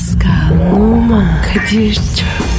Pascal, Oman, Kadir çok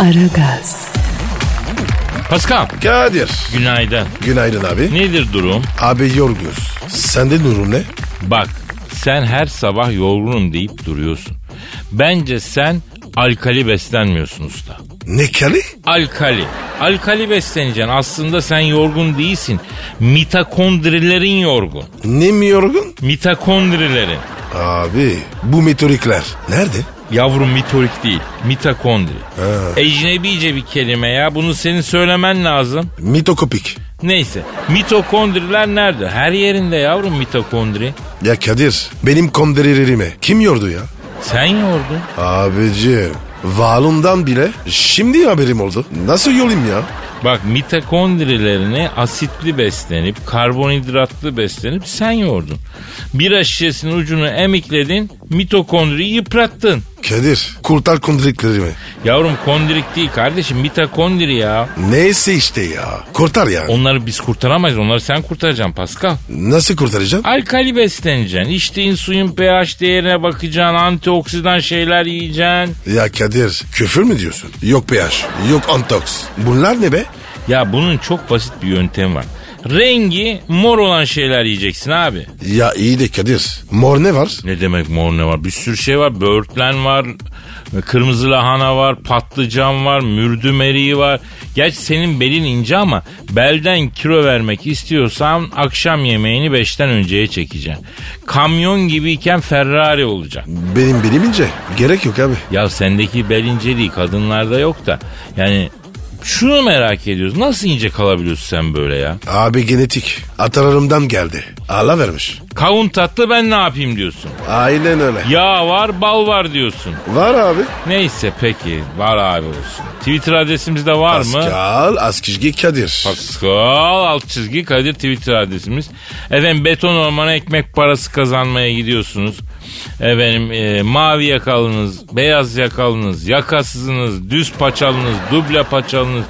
Aragaz, Pascal Kadir. günaydın. Günaydın abi. Nedir durum? Abi yorguz. Sende durum ne? Bak sen her sabah yorgunum deyip duruyorsun. Bence sen alkali beslenmiyorsun usta. Ne kali? Alkali. Alkali besleneceksin. Aslında sen yorgun değilsin. Mitokondrilerin yorgun. Ne mi yorgun? Mitokondrilerin. Abi bu meteorikler nerede? Yavrum mitorik değil. Mitokondri. Ecnebice bir kelime ya. Bunu senin söylemen lazım. Mitokopik. Neyse. Mitokondriler nerede? Her yerinde yavrum mitokondri. Ya Kadir benim kondirilerimi kim yordu ya? Sen yordun. Abicim varlığımdan bile şimdi haberim oldu. Nasıl yolayım ya? Bak mitokondrilerini asitli beslenip karbonhidratlı beslenip sen yordun. Bira şişesinin ucunu emikledin mitokondriyi yıprattın. Kadir kurtar kondirilerimi. Yavrum kondrik değil kardeşim mitokondri ya. Neyse işte ya. Kurtar ya. Onları biz kurtaramayız onları sen kurtaracaksın Pascal. Nasıl kurtaracağım? Alkali besleneceksin. İçtiğin suyun pH değerine bakacaksın. Antioksidan şeyler yiyeceksin. Ya Kadir küfür mü diyorsun? Yok pH, yok antoks. Bunlar ne be? Ya bunun çok basit bir yöntemi var. Rengi mor olan şeyler yiyeceksin abi. Ya iyi de Kadir. Mor ne var? Ne demek mor ne var? Bir sürü şey var. Böğürtlen var. Kırmızı lahana var. Patlıcan var. Mürdüm eriği var. Gerçi senin belin ince ama belden kilo vermek istiyorsan akşam yemeğini beşten önceye çekeceksin. Kamyon gibiyken Ferrari olacak. Benim benim ince. Gerek yok abi. Ya sendeki bel inceliği kadınlarda yok da. Yani şunu merak ediyoruz. Nasıl ince kalabiliyorsun sen böyle ya? Abi genetik. Atalarımdan geldi. Allah vermiş. Kavun tatlı ben ne yapayım diyorsun. Aynen öyle. Yağ var bal var diyorsun. Var abi. Neyse peki var abi olsun. Twitter adresimizde var mı? Pascal Askizgi Kadir. Pascal alt çizgi Kadir Twitter adresimiz. Efendim beton ormana ekmek parası kazanmaya gidiyorsunuz. Efendim e, mavi yakalınız, beyaz yakalınız, yakasızınız, düz paçalınız, duble paçalınız.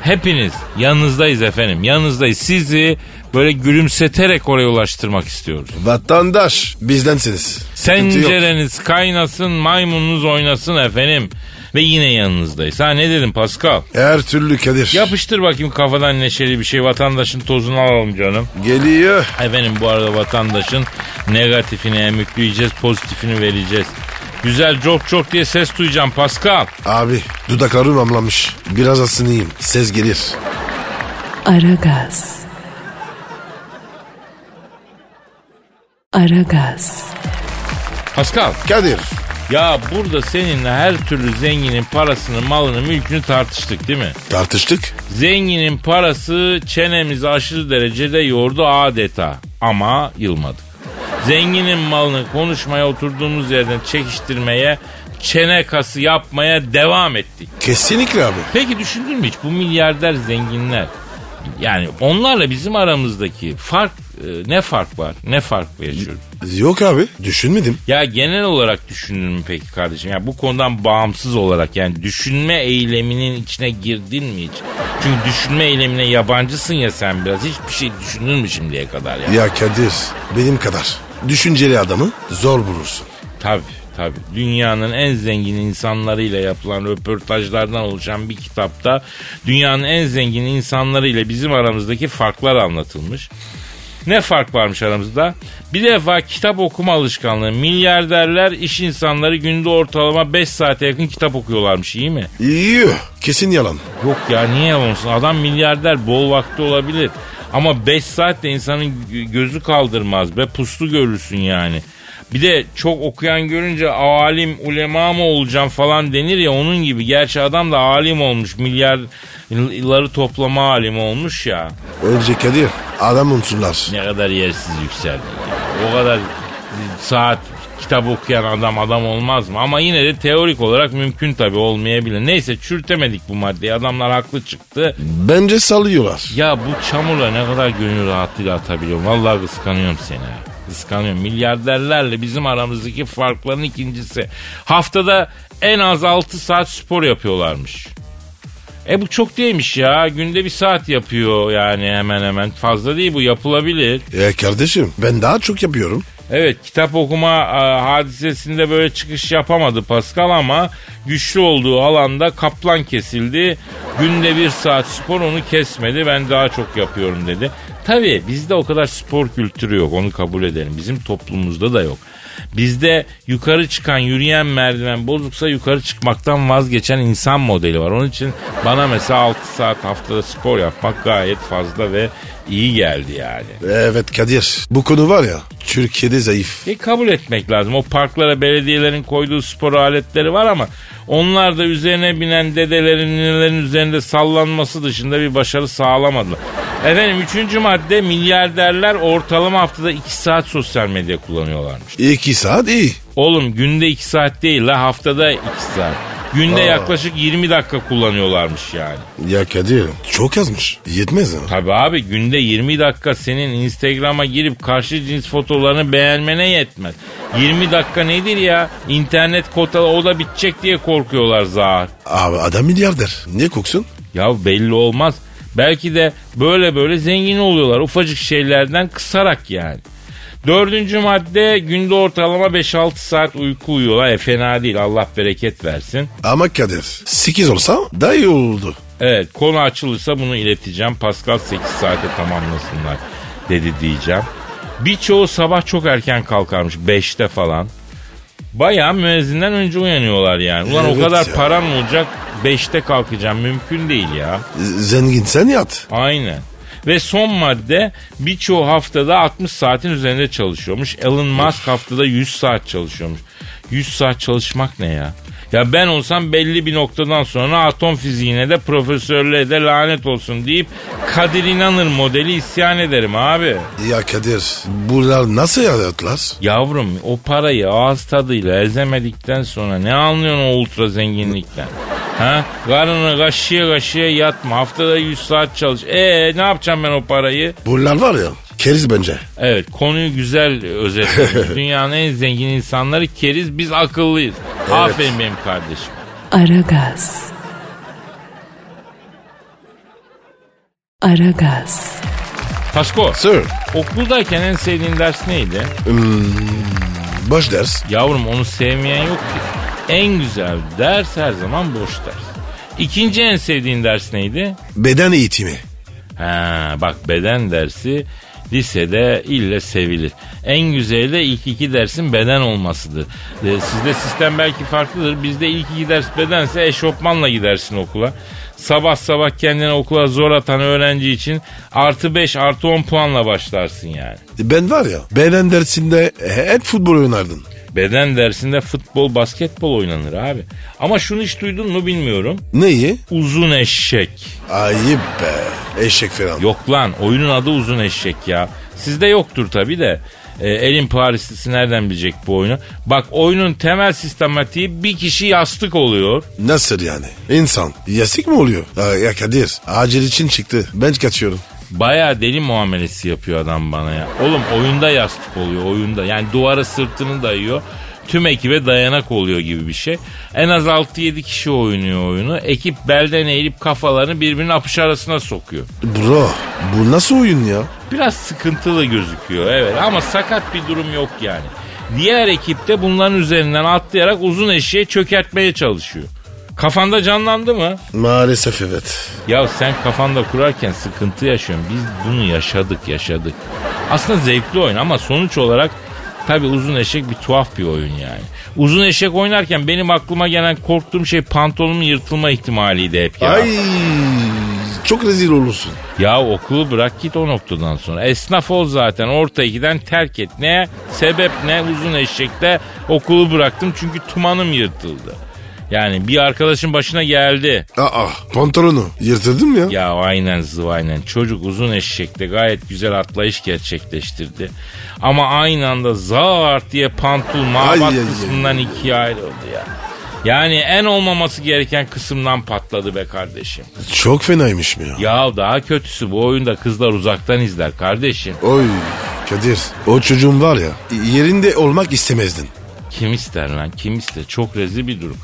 Hepiniz yanınızdayız efendim. Yanınızdayız. Sizi böyle gülümseterek oraya ulaştırmak istiyoruz. Vatandaş bizdensiniz. Sıkıntı yok. Tencereniz kaynasın, maymununuz oynasın efendim. Ve yine yanınızdayız. Ha ne dedim Pascal? Her türlü Kadir. Yapıştır bakayım kafadan neşeli bir şey. Vatandaşın tozunu alalım canım. Geliyor. Efendim bu arada vatandaşın negatifini emükleyeceğiz, pozitifini vereceğiz. Güzel çok çok diye ses duyacağım Pascal. Abi dudaklarım amlamış. Biraz asınayım. Ses gelir. Aragaz. Aragaz, Pascal Kadir. Ya burada seninle her türlü zenginin parasını, malını, mülkünü tartıştık değil mi? Tartıştık. Zenginin parası çenemizi aşırı derecede yordu adeta ama yılmadık. Zenginin malını konuşmaya oturduğumuz yerden çekiştirmeye, çene kası yapmaya devam ettik. Kesinlikle abi. Peki düşündün mü hiç bu milyarder zenginler yani onlarla bizim aramızdaki fark ne fark var? Ne fark yaşıyoruz? Yok abi düşünmedim. Ya genel olarak düşündün mü peki kardeşim? Ya bu konudan bağımsız olarak yani düşünme eyleminin içine girdin mi hiç? Çünkü düşünme eylemine yabancısın ya sen biraz. Hiçbir şey düşündün mü şimdiye kadar ya? Ya Kadir benim kadar. Düşünceli adamı zor bulursun. Tabii tabii. Dünyanın en zengin insanlarıyla yapılan röportajlardan oluşan bir kitapta dünyanın en zengin insanlarıyla bizim aramızdaki farklar anlatılmış. Ne fark varmış aramızda? Bir defa kitap okuma alışkanlığı. Milyarderler, iş insanları günde ortalama 5 saate yakın kitap okuyorlarmış iyi mi? İyi. Kesin yalan. Yok ya niye yalan olsun? Adam milyarder bol vakti olabilir. Ama 5 saat de insanın gö- gözü kaldırmaz be puslu görürsün yani. Bir de çok okuyan görünce alim ulema mı olacağım falan denir ya onun gibi. Gerçi adam da alim olmuş milyarları toplama alim olmuş ya. Önce Kadir adam unsurlar. Ne kadar yersiz yükseldin ya. O kadar saat kitap okuyan adam adam olmaz mı? Ama yine de teorik olarak mümkün tabii olmayabilir. Neyse çürütemedik bu maddeyi. Adamlar haklı çıktı. Bence sallıyorlar. Ya bu çamurla ne kadar gönül rahatlığıyla atabiliyorum. Vallahi kıskanıyorum seni. Kıskanıyorum. Milyarderlerle bizim aramızdaki farkların ikincisi. Haftada en az 6 saat spor yapıyorlarmış. E bu çok değilmiş ya. Günde bir saat yapıyor yani hemen hemen. Fazla değil bu yapılabilir. E kardeşim ben daha çok yapıyorum. Evet kitap okuma e, hadisesinde böyle çıkış yapamadı Pascal ama güçlü olduğu alanda kaplan kesildi. Günde bir saat spor onu kesmedi ben daha çok yapıyorum dedi. Tabii bizde o kadar spor kültürü yok onu kabul edelim. Bizim toplumumuzda da yok. Bizde yukarı çıkan yürüyen merdiven bozuksa yukarı çıkmaktan vazgeçen insan modeli var. Onun için bana mesela 6 saat haftada spor yapmak gayet fazla ve iyi geldi yani. Evet Kadir bu konu var ya Türkiye'de zayıf. E kabul etmek lazım. O parklara belediyelerin koyduğu spor aletleri var ama onlar da üzerine binen dedelerin ninelerin üzerinde sallanması dışında bir başarı sağlamadılar. Efendim üçüncü madde milyarderler ortalama haftada 2 saat sosyal medya kullanıyorlarmış. İki saat iyi. Oğlum günde 2 saat değil la haftada 2 saat. Günde yaklaşık 20 dakika kullanıyorlarmış yani. Ya Kadir çok azmış. Yetmez mi? Tabi abi günde 20 dakika senin Instagram'a girip karşı cins fotolarını beğenmene yetmez. 20 dakika nedir ya? İnternet kotalı o da bitecek diye korkuyorlar zar. Abi adam milyarder. Niye koksun? Ya belli olmaz. Belki de böyle böyle zengin oluyorlar ufacık şeylerden kısarak yani. Dördüncü madde günde ortalama 5-6 saat uyku uyuyorlar. E fena değil Allah bereket versin. Ama Kadir 8 olsa daha iyi olurdu. Evet konu açılırsa bunu ileteceğim. Pascal 8 saate tamamlasınlar dedi diyeceğim. Birçoğu sabah çok erken kalkarmış 5'te falan. Bayağı müezzinden önce uyanıyorlar yani. Ulan o Evet kadar ya. param olacak 5'te kalkacağım mümkün değil ya. Zengin sen yat. Aynen. Ve son madde birçoğu haftada 60 saatin üzerinde çalışıyormuş. Elon Musk haftada 100 saat çalışıyormuş. 100 saat çalışmak ne ya? Ya ben olsam belli bir noktadan sonra atom fiziğine de profesörlüğe de lanet olsun deyip Kadir İnanır modeli isyan ederim abi. Ya Kadir bunlar nasıl hayatlar? Yavrum o parayı ağız tadıyla ezemedikten sonra ne anlıyorsun o ultra zenginlikten? Ha? Karını kaşıya kaşıya yatma. Haftada 100 saat çalış. E ne yapacağım ben o parayı? Bunlar var ya keriz bence. Evet konuyu güzel özetledin. Dünyanın en zengin insanları keriz biz akıllıyız. Aferin benim kardeşim. Aragaz. Aragaz. Pasko Sir okuldayken en sevdiğin ders neydi? boş ders. Yavrum onu sevmeyen yok ki. En güzel ders her zaman boş ders. İkinci en sevdiğin ders neydi? Beden eğitimi. Ha, bak beden dersi lisede ille sevilir. En güzeli de ilk iki dersin beden olmasıdır. Ee, sizde sistem belki farklıdır. Bizde ilk iki ders bedense eşofmanla gidersin okula. Sabah sabah kendine okula zor atan öğrenci için artı 5 artı 10 puanla başlarsın yani. Ben var ya beden dersinde hep futbol oynardın. Beden dersinde futbol, basketbol oynanır abi. Ama şunu hiç duydun mu bilmiyorum. Neyi? Uzun eşek. Ayıp be. Eşek falan. Yok lan oyunun adı uzun eşek ya. Sizde yoktur tabi de. E, elin Parislisi nereden bilecek bu oyunu? Bak oyunun temel sistematiği bir kişi yastık oluyor. Nasıl yani? İnsan. Yasık mı oluyor? Ya, ya Kadir acil için çıktı. Ben kaçıyorum. Baya deli muamelesi yapıyor adam bana ya. Oğlum oyunda yastık oluyor oyunda. Yani duvara sırtını dayıyor. Tüm ekibe dayanak oluyor gibi bir şey. En az 6-7 kişi oynuyor oyunu. Ekip belden eğilip kafalarını birbirinin apış arasına sokuyor. Bro bu nasıl oyun ya? Biraz sıkıntılı gözüküyor evet ama sakat bir durum yok yani. Diğer ekip de bunların üzerinden atlayarak uzun eşeğe çökertmeye çalışıyor. Kafanda canlandı mı? Maalesef evet. Ya sen kafanda kurarken sıkıntı yaşıyorsun. Biz bunu yaşadık yaşadık. Aslında zevkli oyun ama sonuç olarak tabi uzun eşek bir tuhaf bir oyun yani. Uzun eşek oynarken benim aklıma gelen korktuğum şey pantolonumun yırtılma ihtimaliydi hep ya. Ay çok rezil olursun. Ya okulu bırak git o noktadan sonra. Esnaf ol zaten orta ikiden terk et. Ne? Sebep ne? Uzun eşekte okulu bıraktım çünkü tumanım yırtıldı. Yani bir arkadaşın başına geldi. Aa pantolonu yırtırdın mı ya? Ya aynen zıvaynen. Çocuk uzun eşekte gayet güzel atlayış gerçekleştirdi. Ama aynı anda zart diye pantul ay. kısmından ikiye ayrıldı ya. Yani en olmaması gereken kısımdan patladı be kardeşim. Çok fenaymış mı ya? Ya daha kötüsü bu oyunda kızlar uzaktan izler kardeşim. Oy Kadir o çocuğun var ya yerinde olmak istemezdin. Kim ister lan kim ister çok rezil bir durum.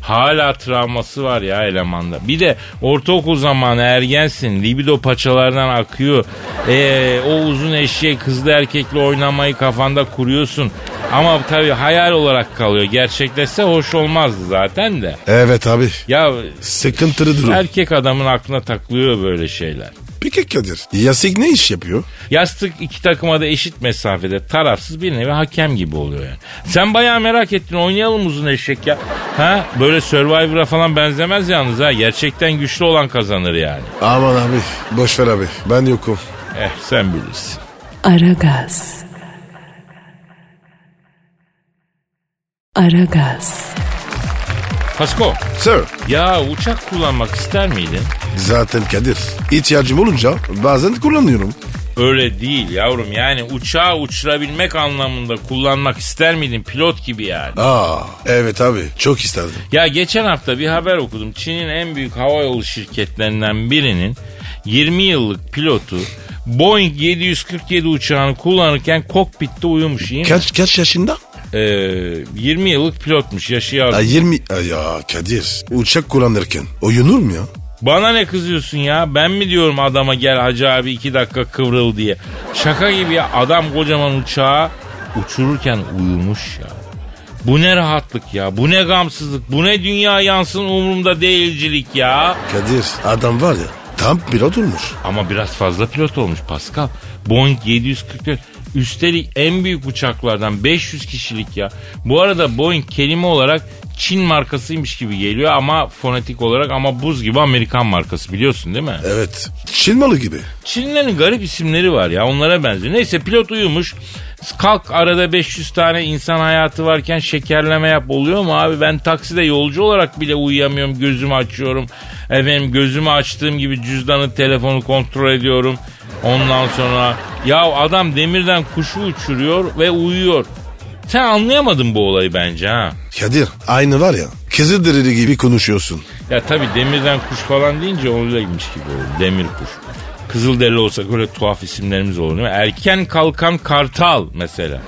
Hala travması var ya elemanda. Bir de ortaokul zamanı ergensin. Libido paçalardan akıyor. Ee, o uzun eşeği kızlı erkekle oynamayı kafanda kuruyorsun. Ama tabii hayal olarak kalıyor. Gerçekleşse hoş olmazdı zaten de. Evet abi Ya sıkıntılı durum. erkek adamın aklına takılıyor böyle şeyler. Peki Kadir Yasik ne iş yapıyor? Yastık iki takıma da eşit mesafede tarafsız bir nevi hakem gibi oluyor yani. Sen bayağı merak ettin oynayalım uzun eşek ya. Ha böyle Survivor'a falan benzemez yalnız ha. Gerçekten güçlü olan kazanır yani. Aman abi boş ver abi ben yokum. Eh sen bilirsin. Aragaz. Aragaz. Pasko Sir ya uçak kullanmak ister miydin? Zaten Kadir ihtiyacım olunca bazen kullanıyorum. Öyle değil yavrum yani uçağı uçurabilmek anlamında kullanmak ister miydin pilot gibi yani? Aa evet abi çok isterdim. Ya geçen hafta bir haber okudum. Çin'in en büyük havayolu şirketlerinden birinin 20 yıllık pilotu Boeing 747 uçağını kullanırken kokpitte uyumuş. iyi mi? Kaç kaç yaşında? Ee, 20 yıllık pilotmuş yaşı yazdı. Ay 20 Ay ya Kadir uçak kullanırken uyunur mu ya? Bana ne kızıyorsun ya? Ben mi diyorum adama gel hacı abi iki dakika kıvrıl diye. Şaka gibi ya adam kocaman uçağı uçururken uyumuş ya. Bu ne rahatlık ya. Bu ne gamsızlık. Bu ne dünya yansın umurumda değilcilik ya. Kadir adam var ya tam pilot olmuş. Ama biraz fazla pilot olmuş Pascal. Boeing 744 üstelik en büyük uçaklardan 500 kişilik ya. Bu arada Boeing kelime olarak Çin markasıymış gibi geliyor ama fonetik olarak ama buz gibi Amerikan markası biliyorsun değil mi? Evet Çin malı gibi. Çinlilerin garip isimleri var ya onlara benziyor. Neyse pilot uyumuş. Kalk arada 500 tane insan hayatı varken şekerleme yap oluyor mu abi? Ben takside yolcu olarak bile uyuyamıyorum. Gözümü açıyorum. Efendim gözümü açtığım gibi cüzdanı telefonu kontrol ediyorum. Ondan sonra ya adam demirden kuşu uçuruyor ve uyuyor. Sen anlayamadın bu olayı bence ha. Kadir aynı var ya Kızılderili gibi konuşuyorsun. Ya tabii demirden kuş falan deyince öyleymiş gibi olur. Demir kuş. Kızılderili olsak öyle tuhaf isimlerimiz olur değil mi? Erken kalkan kartal mesela.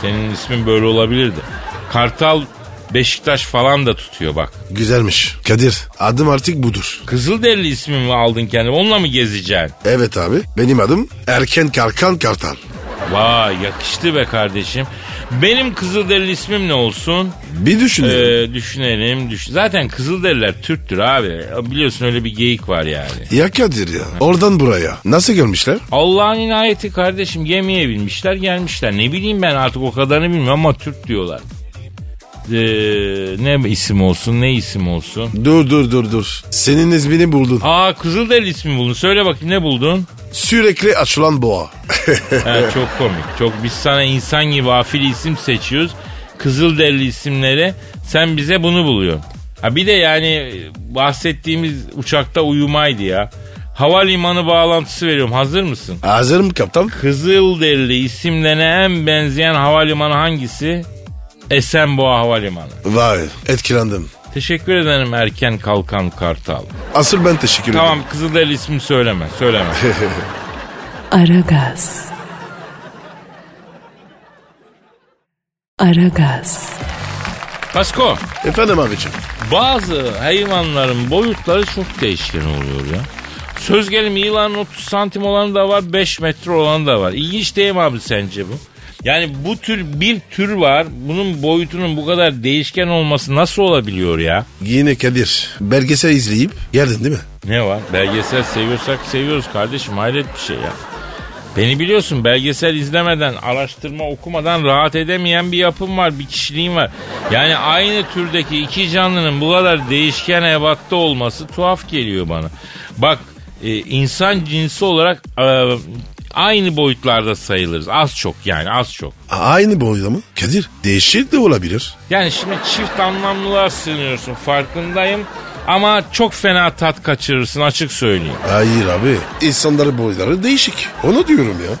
Senin ismin böyle olabilirdi. Kartal Beşiktaş falan da tutuyor bak. Güzelmiş. Kadir adım artık budur. Kızılderili ismi mi aldın kendine? Onunla mı gezeceksin? Evet abi benim adım Erken Karkan Kartal. Vay yakıştı be kardeşim. Benim Kızılderili ismim ne olsun? Bir düşünelim. Ee, düşünelim. Düşün. Zaten Kızılderililer Türktür abi. Biliyorsun öyle bir geyik var yani. Ya Kadir ya oradan buraya nasıl gelmişler? Allah'ın inayeti kardeşim gemiye binmişler gelmişler. Ne bileyim ben artık o kadarını bilmiyorum ama Türk diyorlar. Ee, ne isim olsun ne isim olsun. Dur dur dur dur. Senin ismini buldun. Aa Kızılderili ismi buldun. Söyle bakayım ne buldun? Sürekli açılan boğa. Ha, çok komik. Çok biz sana insan gibi afili isim seçiyoruz. Kızılderili isimleri sen bize bunu buluyorsun. Ha bir de yani bahsettiğimiz uçakta uyumaydı ya. Havalimanı bağlantısı veriyorum. Hazır mısın? Hazırım kaptan. Kızılderili isimlerine en benzeyen havalimanı hangisi? Esenboğa Havalimanı. Vay etkilendim. Teşekkür ederim erken kalkan kartal. Asıl ben teşekkür ederim. Tamam Kızılderili ismini söyleme. Söyleme. Aragaz. Aragaz. Pasko. Efendim abicim. Bazı hayvanların boyutları çok değişken oluyor ya. Söz gelimi yılanın 30 santim olanı da var 5 metre olanı da var. İlginç değil mi abi sence bu? Yani bu tür bir tür var. Bunun boyutunun bu kadar değişken olması nasıl olabiliyor ya? Yine Kadir. Belgesel izleyip geldin değil mi? Ne var? Belgesel seviyorsak seviyoruz kardeşim. Hayret bir şey ya. Beni biliyorsun belgesel izlemeden, araştırma okumadan rahat edemeyen bir yapım var, bir kişiliğim var. Yani aynı türdeki iki canlının bu kadar değişken ebatta olması tuhaf geliyor bana. Bak e, insan cinsi olarak e, Aynı boyutlarda sayılırız. Az çok yani az çok. Aynı boyda mı? Kadir değişik de olabilir. Yani şimdi çift anlamlılığa sığınıyorsun farkındayım. Ama çok fena tat kaçırırsın açık söyleyeyim. Hayır abi. İnsanların boyları değişik. Onu diyorum ya.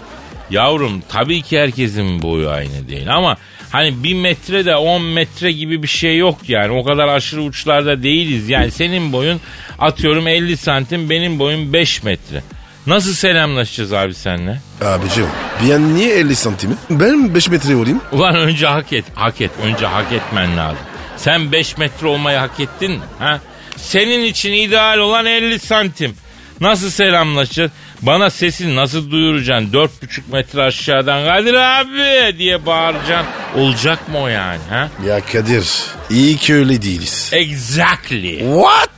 Yavrum tabii ki herkesin boyu aynı değil ama hani bir metre de 10 metre gibi bir şey yok yani. O kadar aşırı uçlarda değiliz. Yani senin boyun atıyorum 50 santim benim boyum 5 metre. Nasıl selamlaşacağız abi seninle? Abicim bir an niye 50 santimi? Ben 5 metre olayım. Ulan önce hak et, hak et. Önce hak etmen lazım. Sen 5 metre olmayı hak ettin mi? Ha? Senin için ideal olan 50 santim. Nasıl selamlaşacağız? Bana sesini nasıl duyuracaksın? 4,5 metre aşağıdan Kadir abi diye bağıracaksın. Olacak mı o yani? Ha? Ya Kadir iyi ki öyle değiliz. Exactly. What?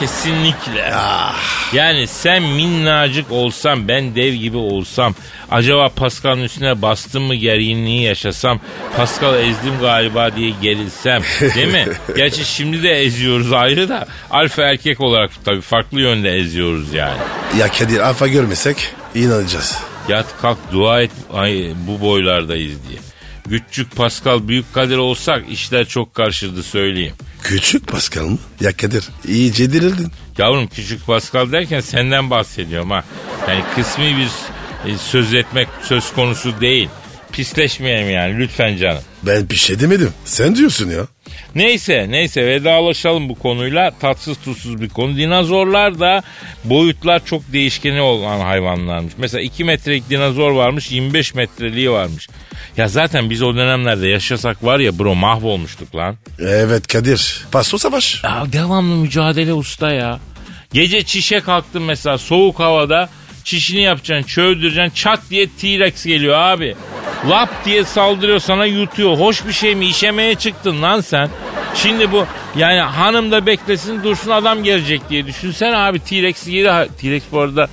Kesinlikle. Yani sen minnacık olsam ben dev gibi olsam acaba Pascal'ın üstüne bastım mı gerginliği yaşasam Pascal ezdim galiba diye gerilsem değil mi? Gerçi şimdi de eziyoruz ayrı da alfa erkek olarak tabii farklı yönde eziyoruz yani. Ya Kadir alfa görmesek inanacağız. Yat kalk dua et ay, bu boylardayız diye. Küçük Pascal büyük Kadir olsak işler çok karışırdı söyleyeyim. Küçük Pascal mı? Ya Kadir iyice dirildin. Yavrum küçük Pascal derken senden bahsediyorum ha. Yani kısmi bir e, söz etmek söz konusu değil. Pisleşmeyelim yani lütfen canım. Ben bir şey demedim. Sen diyorsun ya. Neyse neyse vedalaşalım bu konuyla. Tatsız tuzsuz bir konu. Dinozorlar da boyutlar çok değişkeni olan hayvanlarmış. Mesela 2 metrelik dinozor varmış 25 metreliği varmış. Ya zaten biz o dönemlerde yaşasak var ya bro mahvolmuştuk lan. Evet Kadir. Paso savaş. Ya devamlı mücadele usta ya. Gece çişe kalktın mesela soğuk havada çişini yapacaksın çöldüreceksin çat diye T-Rex geliyor abi. Lap diye saldırıyor sana yutuyor. Hoş bir şey mi işemeye çıktın lan sen. Şimdi bu yani hanım da beklesin dursun adam gelecek diye düşünsen abi T-Rex yedi. T-Rex bu arada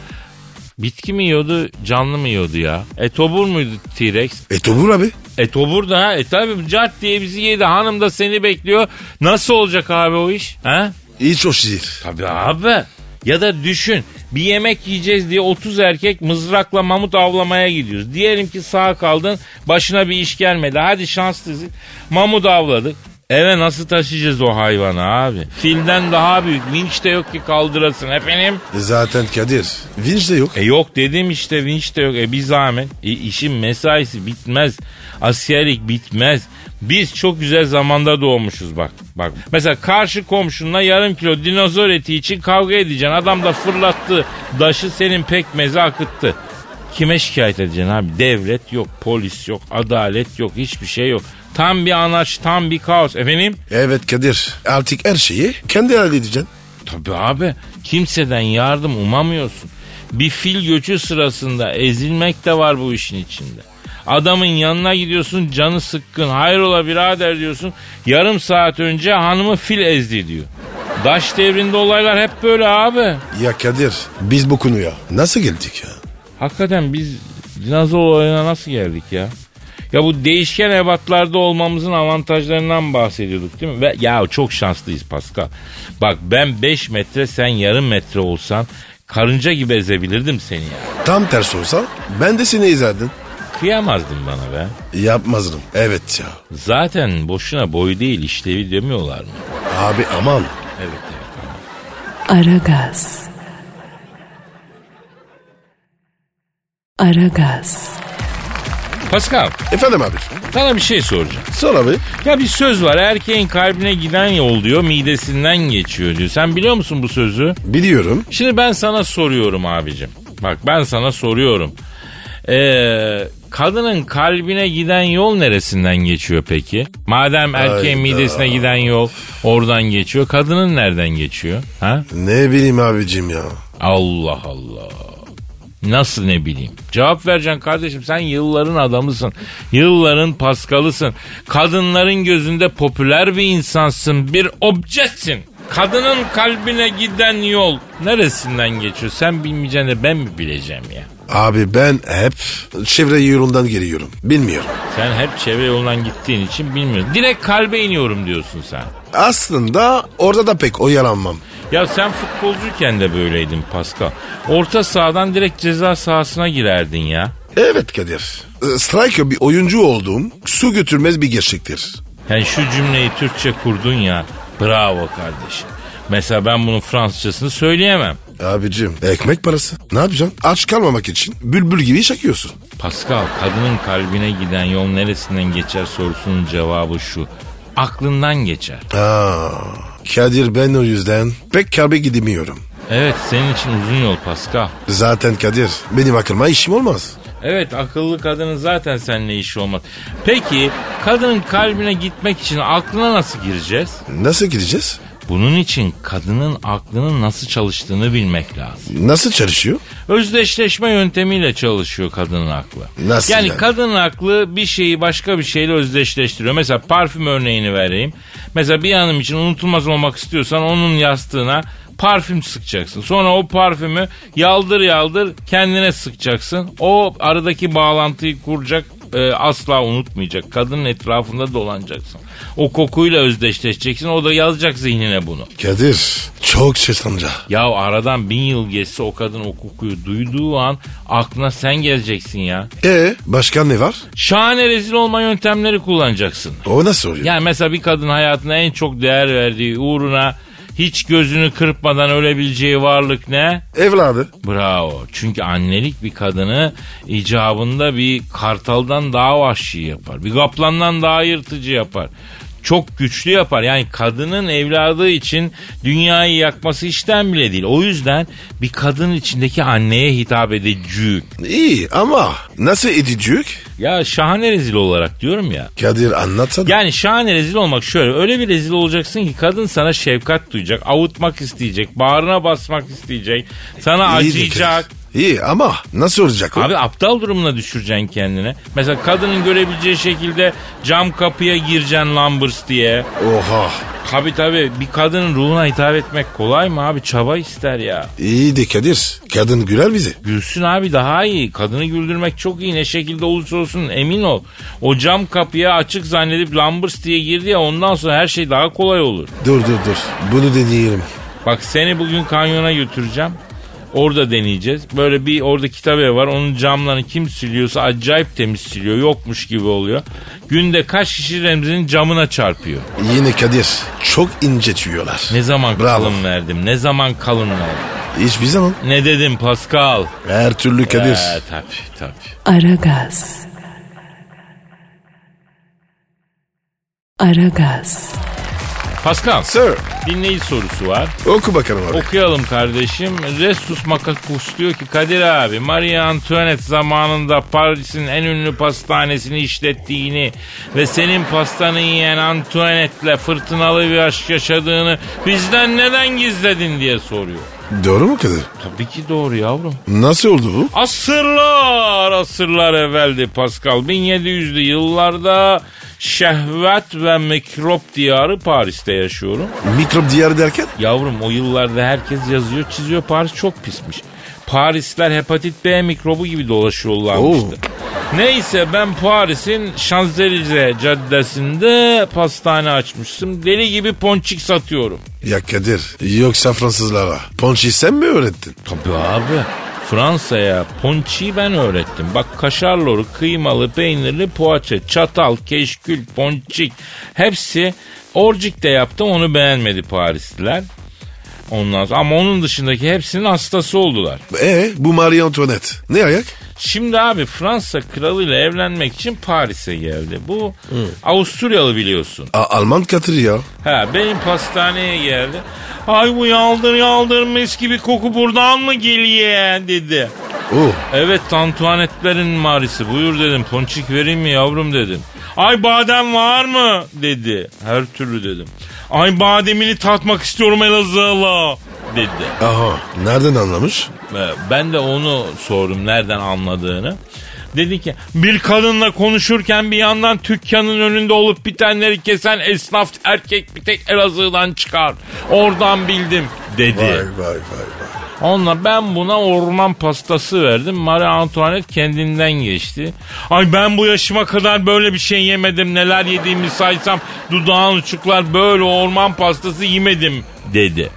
bitki mi yiyordu canlı mı yiyordu ya? Etobur muydu T-Rex? Etobur abi. Etobur da ha. E tabi cart diye bizi yedi. Hanım da seni bekliyor. Nasıl olacak abi o iş? Ha? Hiç hoş değil. Tabii abi. Ya da düşün bir yemek yiyeceğiz diye 30 erkek mızrakla mamut avlamaya gidiyoruz. Diyelim ki sağ kaldın başına bir iş gelmedi. Hadi şanslısın mamut avladık. Eve nasıl taşıyacağız o hayvanı abi? Filden daha büyük. Vinç de yok ki kaldırasın efendim. Zaten Kadir. Vinç de yok. E yok dedim işte vinç de yok. E bir zahmet. E işin mesaisi bitmez. Askerlik bitmez. Biz çok güzel zamanda doğmuşuz bak. Bak mesela karşı komşunla yarım kilo dinozor eti için kavga edeceksin. Adam da fırlattı daşı senin pekmezi akıttı. Kime şikayet edeceksin abi? Devlet yok, polis yok, adalet yok, hiçbir şey yok. Tam bir anaç, tam bir kaos. Efendim? Evet Kadir. Artık her şeyi kendi halledeceksin. Tabii abi. Kimseden yardım umamıyorsun. Bir fil göçü sırasında ezilmek de var bu işin içinde. Adamın yanına gidiyorsun canı sıkkın hayrola birader diyorsun. Yarım saat önce hanımı fil ezdi diyor. Daş devrinde olaylar hep böyle abi. Ya Kadir biz bu konuya nasıl geldik ya? Hakikaten biz dinozor olayına nasıl geldik ya? Ya bu değişken ebatlarda olmamızın avantajlarından bahsediyorduk değil mi? Ve ya çok şanslıyız Pascal. Bak ben 5 metre sen yarım metre olsan karınca gibi ezebilirdim seni ya. Tam tersi olsa ben de seni izlerdim. Kıyamazdın bana be. Yapmazdım. Evet ya. Zaten boşuna boy değil işlevi demiyorlar mı? Abi aman. Evet evet. Aragaz. Aragaz. Pascal Efendim abi. sana bir şey soracağım. Sor abi. Ya bir söz var erkeğin kalbine giden yol diyor midesinden geçiyor diyor. Sen biliyor musun bu sözü? Biliyorum. Şimdi ben sana soruyorum abicim. Bak ben sana soruyorum. Ee, kadının kalbine giden yol neresinden geçiyor peki? Madem erkeğin Hayda. midesine giden yol oradan geçiyor. Kadının nereden geçiyor? Ha? Ne bileyim abicim ya. Allah Allah. Nasıl ne bileyim? Cevap vereceksin kardeşim. Sen yılların adamısın. Yılların paskalısın. Kadınların gözünde popüler bir insansın. Bir objesin. Kadının kalbine giden yol neresinden geçiyor? Sen bilmeyeceksin de ben mi bileceğim ya? Abi ben hep çevre yolundan geliyorum. Bilmiyorum. Sen hep çevre yolundan gittiğin için bilmiyorsun. Direkt kalbe iniyorum diyorsun sen. Aslında orada da pek oyalanmam. Ya sen futbolcuyken de böyleydin Pascal. Orta sahadan direkt ceza sahasına girerdin ya. Evet Kadir. Ee, Striker bir oyuncu olduğum su götürmez bir gerçektir. Yani şu cümleyi Türkçe kurdun ya. Bravo kardeşim. Mesela ben bunun Fransızcasını söyleyemem. Abicim ekmek parası. Ne yapacaksın? Aç kalmamak için bülbül gibi çakıyorsun. Pascal kadının kalbine giden yol neresinden geçer sorusunun cevabı şu. Aklından geçer. Aa, Kadir ben o yüzden pek kalbe gidemiyorum. Evet senin için uzun yol Pascal. Zaten Kadir benim aklıma işim olmaz. Evet akıllı kadının zaten seninle işi olmaz. Peki kadının kalbine gitmek için aklına nasıl gireceğiz? Nasıl gideceğiz? Bunun için kadının aklının nasıl çalıştığını bilmek lazım. Nasıl çalışıyor? Özdeşleşme yöntemiyle çalışıyor kadının aklı. Nasıl yani, yani? kadının aklı bir şeyi başka bir şeyle özdeşleştiriyor. Mesela parfüm örneğini vereyim. Mesela bir hanım için unutulmaz olmak istiyorsan onun yastığına parfüm sıkacaksın. Sonra o parfümü yaldır yaldır kendine sıkacaksın. O aradaki bağlantıyı kuracak e, asla unutmayacak. Kadının etrafında dolanacaksın. O kokuyla özdeşleşeceksin. O da yazacak zihnine bunu. Kadir çok şeytanca. Ya aradan bin yıl geçse o kadın o kokuyu duyduğu an aklına sen geleceksin ya. E başka ne var? Şahane rezil olma yöntemleri kullanacaksın. O nasıl oluyor? Yani mesela bir kadın hayatına en çok değer verdiği uğruna hiç gözünü kırpmadan ölebileceği varlık ne? Evladı. Bravo. Çünkü annelik bir kadını icabında bir kartaldan daha vahşi yapar. Bir kaplandan daha yırtıcı yapar. Çok güçlü yapar. Yani kadının evladı için dünyayı yakması işten bile değil. O yüzden bir kadın içindeki anneye hitap edecek. İyi ama nasıl edecek? Ya şahane rezil olarak diyorum ya. Kadir anlatsana. Yani şahane rezil olmak şöyle. Öyle bir rezil olacaksın ki kadın sana şefkat duyacak. Avutmak isteyecek. Bağrına basmak isteyecek. Sana İyi acıyacak. İyi ama nasıl olacak o? Abi aptal durumuna düşüreceksin kendine. Mesela kadının görebileceği şekilde cam kapıya gireceksin lambırs diye. Oha. Tabi tabi bir kadının ruhuna hitap etmek kolay mı abi? Çaba ister ya. İyi de Kadir. Kadın güler bizi. Gülsün abi daha iyi. Kadını güldürmek çok iyi. Ne şekilde olursa olsun emin ol. O cam kapıya açık zannedip lambırs diye girdi ya ondan sonra her şey daha kolay olur. Dur dur dur. Bunu deneyelim. Bak seni bugün kanyona götüreceğim. Orada deneyeceğiz. Böyle bir orada kitap evi var. Onun camlarını kim siliyorsa acayip temiz siliyor. Yokmuş gibi oluyor. Günde kaç kişi Remzi'nin camına çarpıyor. Yine Kadir. Çok ince tüyolar. Ne zaman Bravo. kalın verdim? Ne zaman kalın verdim? Hiçbir zaman. Ne dedim Pascal? Her türlü Kadir. Ee, tabii tabii. Aragaz. Aragaz. Pascal Sir. dinleyici sorusu var. Oku bakalım abi. Okuyalım kardeşim. Restus Makakus diyor ki Kadir abi Marie Antoinette zamanında Paris'in en ünlü pastanesini işlettiğini ve senin pastanı yiyen Antoinette'le fırtınalı bir aşk yaşadığını bizden neden gizledin diye soruyor. Doğru mu Kadir? Tabii ki doğru yavrum. Nasıl oldu bu? Asırlar asırlar evveldi Pascal. 1700'lü yıllarda şehvet ve mikrop diyarı Paris'te yaşıyorum. Mikrop diyarı derken? Yavrum o yıllarda herkes yazıyor çiziyor Paris çok pismiş. Parisler hepatit B mikrobu gibi dolaşıyorlarmıştı. Neyse ben Paris'in Şanzelize caddesinde pastane açmıştım. Deli gibi ponçik satıyorum. Ya Kadir yoksa Fransızlara ponçi sen mi öğrettin? Tabii abi. Fransa'ya ponçiyi ben öğrettim. Bak kaşarlı, kıymalı, peynirli poğaça, çatal, keşkül, ponçik hepsi orcikte yaptım onu beğenmedi Parisliler. Ondan sonra, ama onun dışındaki hepsinin hastası oldular. E bu Marie Antoinette ne ayak? Şimdi abi Fransa kralıyla evlenmek için Paris'e geldi. Bu Avusturyalı biliyorsun. A- Alman Kadir ya. Ha benim pastaneye geldi. Ay bu yaldır yaldır mis gibi koku buradan mı geliyor dedi. Oh Evet Antuanetlerin marisi buyur dedim. Ponçik vereyim mi yavrum dedim. Ay badem var mı dedi. Her türlü dedim. Ay bademini tatmak istiyorum Elazığlı dedi. aha nereden anlamış? Ben de onu sordum nereden anladığını. Dedi ki bir kadınla konuşurken bir yandan dükkanın önünde olup bitenleri kesen esnaf erkek bir tek Elazığ'dan çıkar. Oradan bildim dedi. Vay vay vay vay. Onunla ben buna orman pastası verdim. Marie Antoinette kendinden geçti. Ay ben bu yaşıma kadar böyle bir şey yemedim. Neler yediğimi saysam dudağın uçuklar böyle orman pastası yemedim dedi.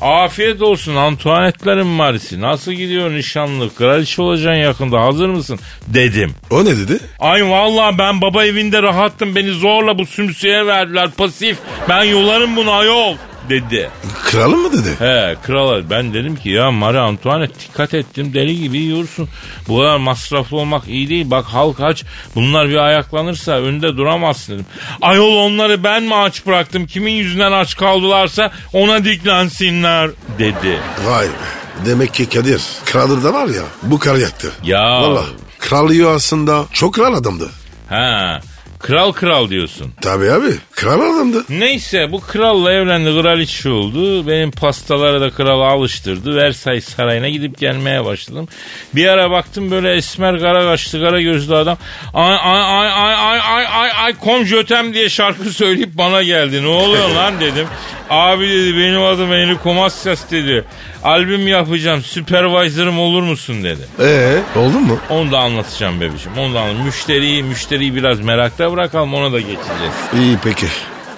Afiyet olsun Antoinette'lerin Marisi. Nasıl gidiyor nişanlı? Kraliçe olacaksın yakında hazır mısın? Dedim. O ne dedi? Ay vallahi ben baba evinde rahattım. Beni zorla bu sümsüye verdiler pasif. Ben yolarım bunu ayol dedi. Kralım mı dedi? He krala ben dedim ki ya Marie Antoinette dikkat ettim deli gibi yiyorsun. Bu kadar masraflı olmak iyi değil. Bak halk aç bunlar bir ayaklanırsa önünde duramazsın dedim. Ayol onları ben mi aç bıraktım? Kimin yüzünden aç kaldılarsa ona diklensinler dedi. Vay be. Demek ki Kadir kralı da var ya bu kar yaktı. Ya. Valla kral aslında çok kral adamdı. Ha kral kral diyorsun. Tabii abi kral adamdı. Neyse bu kralla evlendi kraliçe oldu. Benim pastalara da krala alıştırdı. Versailles sarayına gidip gelmeye başladım. Bir ara baktım böyle esmer kara kaşlı kara gözlü adam. Ay ay ay ay ay ay ay ay kom jötem diye şarkı söyleyip bana geldi. Ne oluyor lan dedim. Abi dedi benim adım Enrico Macias dedi. Albüm yapacağım supervisor'ım olur musun dedi. Ee oldun mu? Onu da anlatacağım bebişim. Onu da anlatacağım. Müşteriyi, müşteriyi biraz merakta bırakalım ona da geçeceğiz. İyi peki.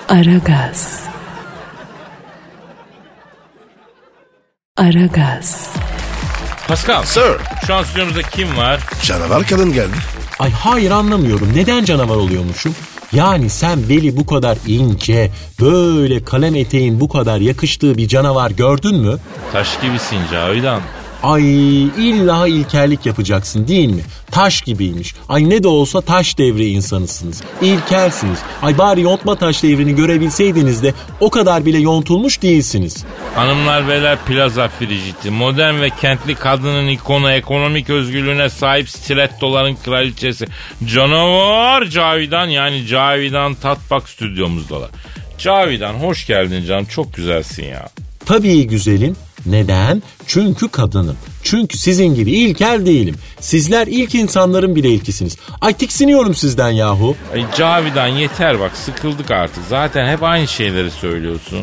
Aragaz. Aragaz. Pascal. Sir. Şu an stüdyomuzda kim var? Canavar kadın geldi. Ay hayır anlamıyorum. Neden canavar oluyormuşum? Yani sen beli bu kadar ince, böyle kalem eteğin bu kadar yakıştığı bir canavar gördün mü? Taş gibisin Cavidan. Ay illa ilkellik yapacaksın değil mi? Taş gibiymiş. Ay ne de olsa taş devri insanısınız. İlkelsiniz. Ay bari yontma taş devrini görebilseydiniz de o kadar bile yontulmuş değilsiniz. Hanımlar beyler plaza frijiti. Modern ve kentli kadının ikonu ekonomik özgürlüğüne sahip stilettoların kraliçesi. Canavar Cavidan yani Cavidan Tatbak stüdyomuzdalar. Cavidan hoş geldin canım çok güzelsin ya. Tabii güzelim. Neden? Çünkü kadınım. Çünkü sizin gibi ilkel değilim. Sizler ilk insanların bile ilkisiniz. Ay tiksiniyorum sizden yahu. Ay Cavidan yeter bak sıkıldık artık. Zaten hep aynı şeyleri söylüyorsun.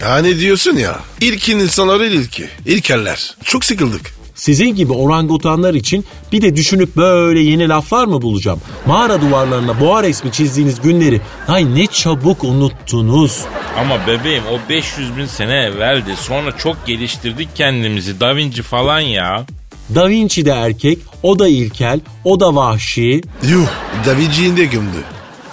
Hani diyorsun ya ilkin insanların ilki. İlkeller. Çok sıkıldık. Sizin gibi orangutanlar için bir de düşünüp böyle yeni laflar mı bulacağım? Mağara duvarlarına boğa resmi çizdiğiniz günleri ay ne çabuk unuttunuz. Ama bebeğim o 500 bin sene evveldi. Sonra çok geliştirdik kendimizi. Da Vinci falan ya. Da Vinci de erkek, o da ilkel, o da vahşi. Yuh Da Vinci'yi de gömdü.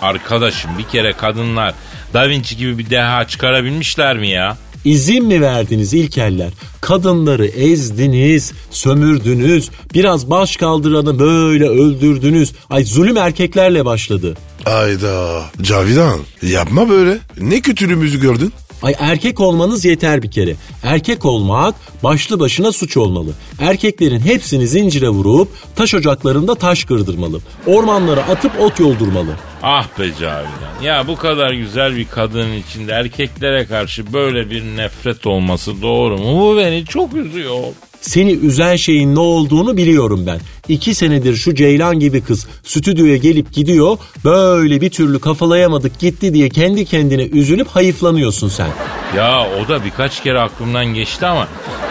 Arkadaşım bir kere kadınlar Da Vinci gibi bir deha çıkarabilmişler mi ya? İzin mi verdiniz ilkeller? Kadınları ezdiniz, sömürdünüz, biraz baş kaldıranı böyle öldürdünüz. Ay zulüm erkeklerle başladı. Ayda Cavidan yapma böyle. Ne kötülüğümüzü gördün? Ay erkek olmanız yeter bir kere. Erkek olmak başlı başına suç olmalı. Erkeklerin hepsini zincire vurup taş ocaklarında taş kırdırmalı. Ormanlara atıp ot yoldurmalı. Ah be Cavidan. Ya bu kadar güzel bir kadının içinde erkeklere karşı böyle bir nefret olması doğru mu? Bu beni çok üzüyor. Seni üzen şeyin ne olduğunu biliyorum ben. İki senedir şu Ceylan gibi kız stüdyoya gelip gidiyor. Böyle bir türlü kafalayamadık gitti diye kendi kendine üzülüp hayıflanıyorsun sen. Ya o da birkaç kere aklımdan geçti ama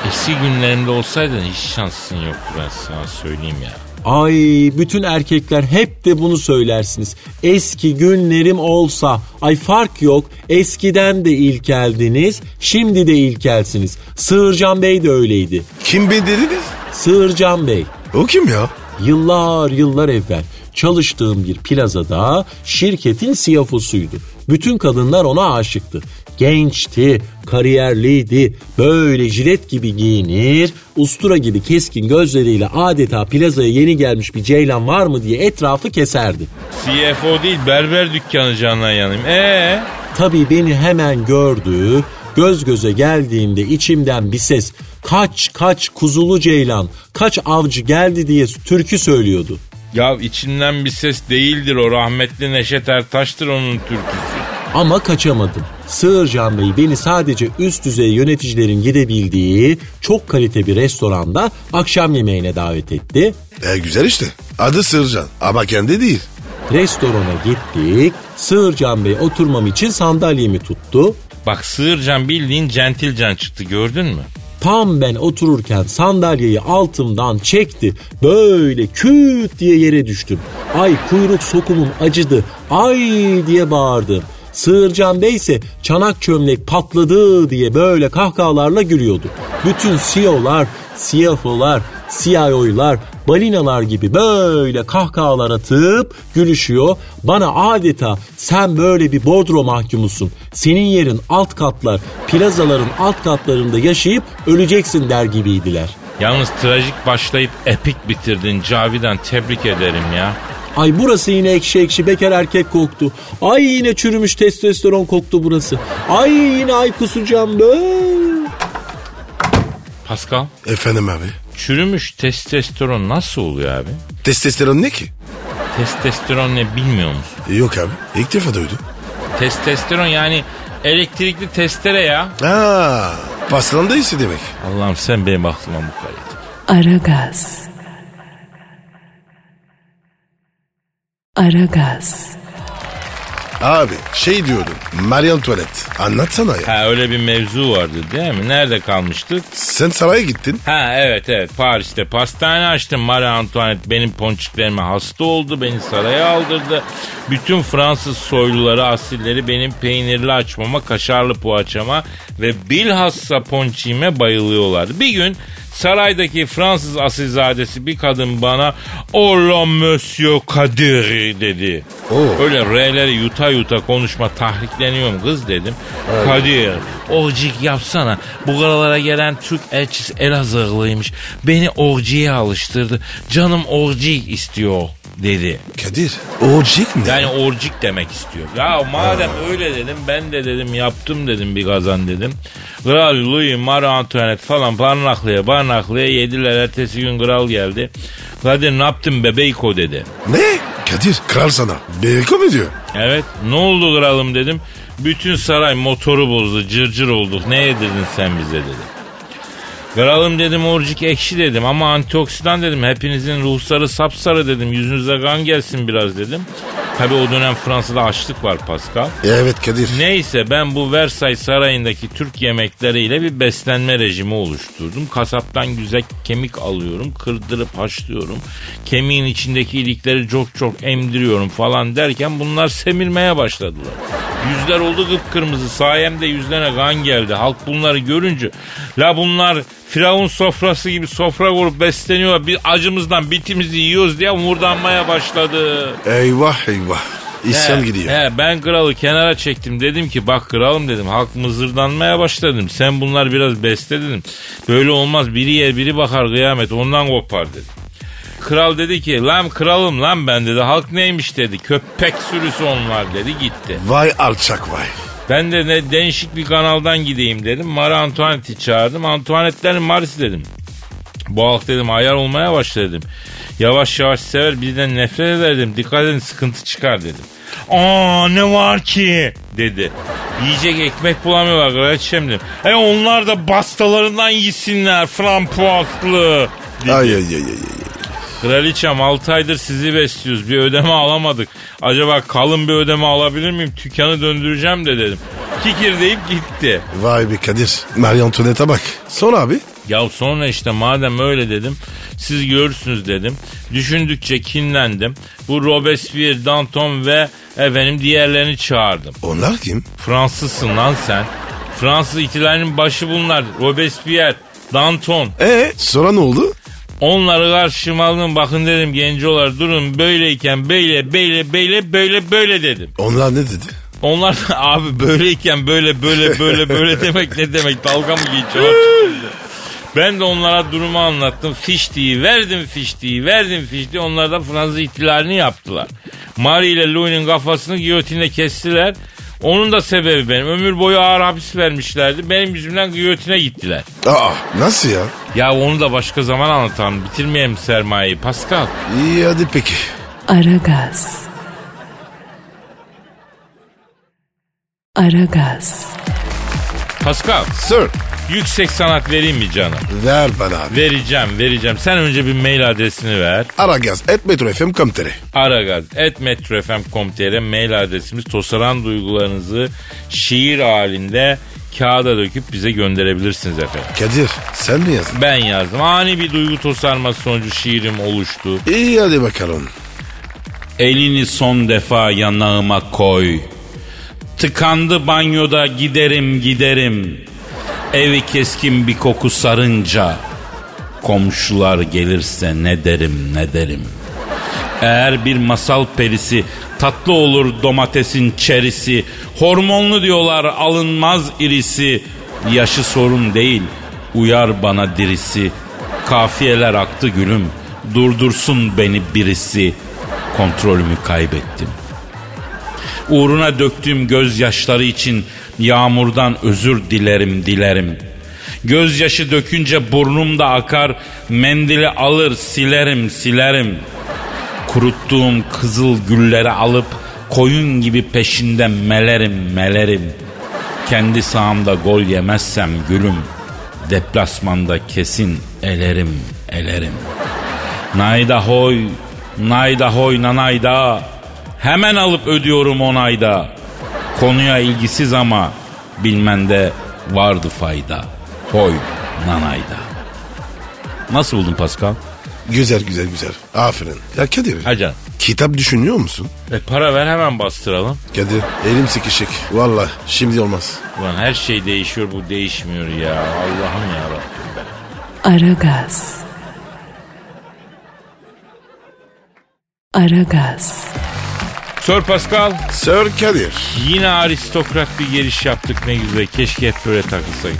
eski günlerinde olsaydın hiç şansın yoktu ben sana söyleyeyim ya. Ay bütün erkekler hep de bunu söylersiniz. Eski günlerim olsa. Ay fark yok. Eskiden de ilkeldiniz. Şimdi de ilkelsiniz. Sığırcan Bey de öyleydi. Kim be dediniz? Sığırcan Bey. O kim ya? Yıllar yıllar evvel çalıştığım bir plazada şirketin CFO'suydu. Bütün kadınlar ona aşıktı. Gençti, kariyerliydi, böyle jilet gibi giyinir, ustura gibi keskin gözleriyle adeta plazaya yeni gelmiş bir ceylan var mı diye etrafı keserdi. CFO değil berber dükkanı canına yanayım. Ee? Tabii beni hemen gördü, göz göze geldiğimde içimden bir ses kaç kaç kuzulu ceylan, kaç avcı geldi diye türkü söylüyordu. Ya içinden bir ses değildir o rahmetli Neşet Ertaş'tır onun türküsü. Ama kaçamadım. Sığırcan Bey beni sadece üst düzey yöneticilerin gidebildiği çok kalite bir restoranda akşam yemeğine davet etti. E güzel işte. Adı Sırcan ama kendi değil. Restorana gittik. Sığırcan Bey oturmam için sandalyemi tuttu. Bak Sığırcan bildiğin centilcan çıktı gördün mü? Tam ben otururken sandalyeyi altımdan çekti. Böyle küt diye yere düştüm. Ay kuyruk sokumum acıdı. Ay diye bağırdım. Sığırcan Bey ise çanak çömlek patladı diye böyle kahkahalarla gülüyordu. Bütün CEO'lar, CFO'lar, CIO'lar, balinalar gibi böyle kahkahalar atıp gülüşüyor. Bana adeta sen böyle bir bordro mahkumusun. Senin yerin alt katlar, plazaların alt katlarında yaşayıp öleceksin der gibiydiler. Yalnız trajik başlayıp epik bitirdin Cavidan tebrik ederim ya. Ay burası yine ekşi ekşi bekar erkek koktu. Ay yine çürümüş testosteron koktu burası. Ay yine ay kusacağım be. Pascal Efendim abi. çürümüş testosteron nasıl oluyor abi? Testosteron ne ki? Testosteron ne bilmiyor musun? Yok abi. İlk defa duydum. Testosteron yani elektrikli testere ya. Aa, paslandı ise demek. Allah'ım sen benim aklıma mukayyet. Aragaz. Aragaz. Abi şey diyordum. Marie Antoinette. Anlatsana ya. Ha öyle bir mevzu vardı değil mi? Nerede kalmıştık? Sen saraya gittin. Ha evet evet Paris'te pastane açtım. Marie Antoinette benim ponçiklerime hasta oldu. Beni saraya aldırdı. Bütün Fransız soyluları asilleri benim peynirli açmama, kaşarlı poğaçama ve bilhassa ponçiğime bayılıyorlardı. Bir gün saraydaki Fransız asilzadesi bir kadın bana Ola Monsieur Kadir dedi. Oo. Öyle R'leri yuta yuta konuşma tahrikleniyorum kız dedim. Kadir orcik yapsana. Bu karalara gelen Türk elçisi Elazığlıymış. Beni orciye alıştırdı. Canım orcik istiyor dedi. Kadir. Ocik ne? Yani orcik demek istiyor. Ya madem öyle dedim ben de dedim yaptım dedim bir kazan dedim. Kral Louis, Marie Antoinette falan barnaklıya barnaklıya yediler. Ertesi gün kral geldi. Kadir ne yaptın bebeyko dedi. Ne? Kadir kral sana. Beyko mu diyor? Evet ne oldu kralım dedim. Bütün saray motoru bozdu cırcır olduk ne yedirdin sen bize dedi. Kralım dedim orcik ekşi dedim ama antioksidan dedim. Hepinizin ruhsarı sapsarı dedim. Yüzünüze kan gelsin biraz dedim. Tabi o dönem Fransa'da açlık var Pascal. Evet Kadir. Neyse ben bu Versailles Sarayı'ndaki Türk yemekleriyle bir beslenme rejimi oluşturdum. Kasaptan güzel kemik alıyorum, kırdırıp haşlıyorum. Kemiğin içindeki ilikleri çok çok emdiriyorum falan derken bunlar semirmeye başladılar. Yüzler oldu kıpkırmızı sayemde yüzlerine kan geldi. Halk bunları görünce la bunlar Firavun sofrası gibi sofra kurup besleniyor. Bir acımızdan bitimizi yiyoruz diye murdanmaya başladı. Eyvah eyvah. İsyan He, gidiyor. He, ben kralı kenara çektim. Dedim ki bak kralım dedim. Halk mızırdanmaya başladım. Sen bunlar biraz besle dedim. Böyle olmaz. Biri yer biri bakar kıyamet. Ondan kopar dedim. Kral dedi ki lan kralım lan ben dedi. Halk neymiş dedi. Köpek sürüsü onlar dedi gitti. Vay alçak vay. Ben de ne değişik bir kanaldan gideyim dedim. Marie Antoinette'i çağırdım. Antoinette'lerin Marisi dedim. Bu halk dedim ayar olmaya başladı dedim. Yavaş yavaş sever birden nefret eder dedim. Dikkat edin sıkıntı çıkar dedim. Aa ne var ki dedi. Yiyecek ekmek bulamıyorlar kraliçem dedim. E onlar da bastalarından yesinler frampuazlı. dedi. Ay ay ay ay. Kraliçem 6 aydır sizi besliyoruz. Bir ödeme alamadık. Acaba kalın bir ödeme alabilir miyim? Tükkanı döndüreceğim de dedim. Kikir deyip gitti. Vay be Kadir. Marie Antoinette'e bak. Sonra abi. Ya sonra işte madem öyle dedim siz görürsünüz dedim. Düşündükçe kinlendim. Bu Robespierre, Danton ve efendim diğerlerini çağırdım. Onlar kim? Fransızsın lan sen. Fransız ihtilalinin başı bunlar. Robespierre, Danton. E sonra ne oldu? Onları karşıma alın bakın dedim gencolar durun böyleyken böyle böyle böyle böyle böyle dedim. Onlar ne dedi? Onlar da abi böyleyken böyle böyle böyle böyle demek ne demek dalga mı geçiyor? Ben de onlara durumu anlattım. Fiştiği verdim fiştiği verdim fiştiği. Onlar da Fransız ihtilalini yaptılar. Marie ile Louis'nin kafasını giyotinde kestiler. Onun da sebebi benim. Ömür boyu ağır hapis vermişlerdi. Benim yüzümden giyotine gittiler. Aa nasıl ya? Ya onu da başka zaman anlatalım. Bitirmeyelim sermayeyi. Pascal. İyi hadi peki. Aragaz. Aragaz. Pascal. Sir. Yüksek sanat vereyim mi canım? Ver bana abi. Vereceğim vereceğim. Sen önce bir mail adresini ver. Aragaz et metrofm.com.tr aragaz.metrofm.com.tr mail adresimiz. Tosaran duygularınızı şiir halinde kağıda döküp bize gönderebilirsiniz efendim. Kadir sen mi yazdın? Ben yazdım. Ani bir duygu tosarması sonucu şiirim oluştu. İyi hadi bakalım. Elini son defa yanağıma koy. Tıkandı banyoda giderim giderim. Evi keskin bir koku sarınca. Komşular gelirse ne derim ne derim. Eğer bir masal perisi tatlı olur domatesin çerisi. Hormonlu diyorlar alınmaz irisi. Yaşı sorun değil uyar bana dirisi. Kafiyeler aktı gülüm durdursun beni birisi. Kontrolümü kaybettim. Uğruna döktüğüm gözyaşları için yağmurdan özür dilerim dilerim. Gözyaşı dökünce burnum da akar, mendili alır silerim silerim. Kuruttuğum kızıl gülleri alıp koyun gibi peşinden melerim melerim. Kendi sahamda gol yemezsem gülüm, deplasmanda kesin elerim elerim. Nayda hoy, nayda hoy nanayda, hemen alıp ödüyorum onayda. Konuya ilgisiz ama bilmende vardı fayda. Hoy nanayda. Nasıl buldun Pascal? Güzel güzel güzel. Aferin. Ya Kadir. Hacan. Kitap düşünüyor musun? E para ver hemen bastıralım. Kadir elim sıkışık. Valla şimdi olmaz. Ulan her şey değişiyor bu değişmiyor ya. Allah'ım ya Rabbim. Aragaz. Aragaz. Sir Pascal Sir Kadir. yine aristokrat bir giriş yaptık ne güzel. Keşke hep böyle takılsak.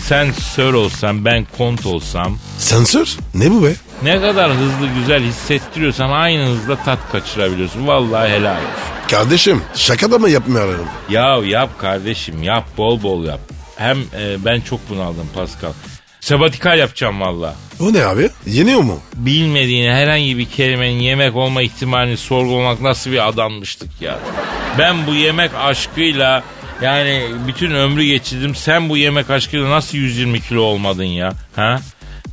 Sen Sir olsan ben kont olsam Sensör? Ne bu be? ne kadar hızlı güzel hissettiriyorsan aynı hızla tat kaçırabiliyorsun. Vallahi helal olsun. Kardeşim şaka da mı yapmıyorum? Ya yap kardeşim yap bol bol yap. Hem e, ben çok bunaldım Pascal. Sabatikal yapacağım valla. O ne abi? Yeniyor mu? Bilmediğin herhangi bir kelimenin yemek olma ihtimalini sorgulamak nasıl bir adammıştık ya. Ben bu yemek aşkıyla yani bütün ömrü geçirdim. Sen bu yemek aşkıyla nasıl 120 kilo olmadın ya? Ha?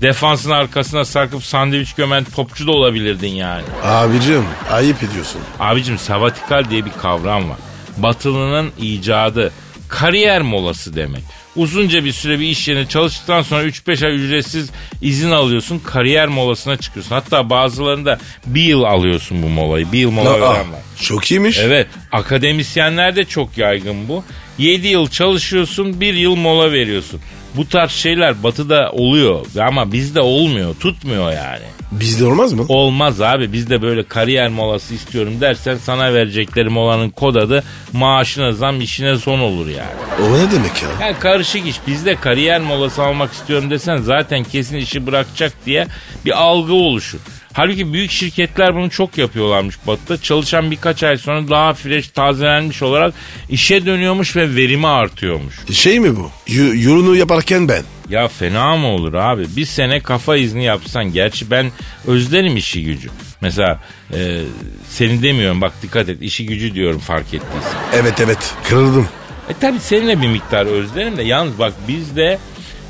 Defansın arkasına sarkıp sandviç gömen topçu da olabilirdin yani. Abicim ayıp ediyorsun. Abicim sabatikal diye bir kavram var. Batılının icadı. Kariyer molası demek. Uzunca bir süre bir iş yerine çalıştıktan sonra 3-5 ay ücretsiz izin alıyorsun. Kariyer molasına çıkıyorsun. Hatta bazılarında bir yıl alıyorsun bu molayı. Bir yıl mola Aa, veren var. çok iyiymiş. Evet akademisyenlerde çok yaygın bu. 7 yıl çalışıyorsun bir yıl mola veriyorsun. Bu tarz şeyler batıda oluyor ama bizde olmuyor tutmuyor yani. Bizde olmaz mı? Olmaz abi bizde böyle kariyer molası istiyorum dersen sana verecekleri molanın kod adı maaşına zam işine son olur yani. O ne demek ya? Yani karışık iş bizde kariyer molası almak istiyorum desen zaten kesin işi bırakacak diye bir algı oluşur. Halbuki büyük şirketler bunu çok yapıyorlarmış batıda. Çalışan birkaç ay sonra daha fresh tazelenmiş olarak işe dönüyormuş ve verimi artıyormuş. Şey mi bu? Y- yorunu yaparken ben. Ya fena mı olur abi? Bir sene kafa izni yapsan. Gerçi ben özlerim işi gücü. Mesela e, seni demiyorum bak dikkat et işi gücü diyorum fark ettiysen. Evet evet kırıldım. E tabi seninle bir miktar özlerim de yalnız bak bizde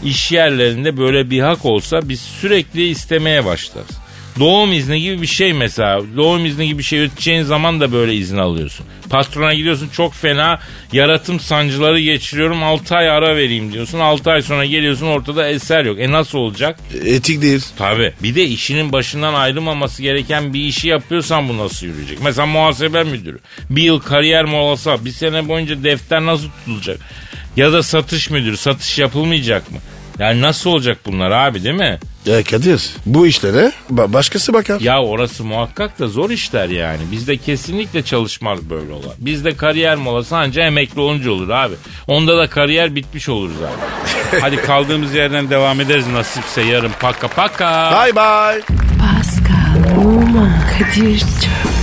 iş yerlerinde böyle bir hak olsa biz sürekli istemeye başlarız. Doğum izni gibi bir şey mesela. Doğum izni gibi bir şey öteceğin zaman da böyle izin alıyorsun. Patrona gidiyorsun çok fena yaratım sancıları geçiriyorum 6 ay ara vereyim diyorsun. 6 ay sonra geliyorsun ortada eser yok. E nasıl olacak? Etik değil. Tabi. Bir de işinin başından ayrılmaması gereken bir işi yapıyorsan bu nasıl yürüyecek? Mesela muhasebe müdürü. Bir yıl kariyer molası. Bir sene boyunca defter nasıl tutulacak? Ya da satış müdürü. Satış yapılmayacak mı? Yani nasıl olacak bunlar abi değil mi? Ya Kadir bu işlere ba- başkası bakar. Ya orası muhakkak da zor işler yani. Bizde kesinlikle çalışmaz böyle olan. Bizde kariyer molası anca emekli olunca olur abi. Onda da kariyer bitmiş olur zaten. Hadi kaldığımız yerden devam ederiz nasipse yarın. Paka paka. Bye bye. Pascal, Oman, Kadir çok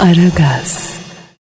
Aragaz.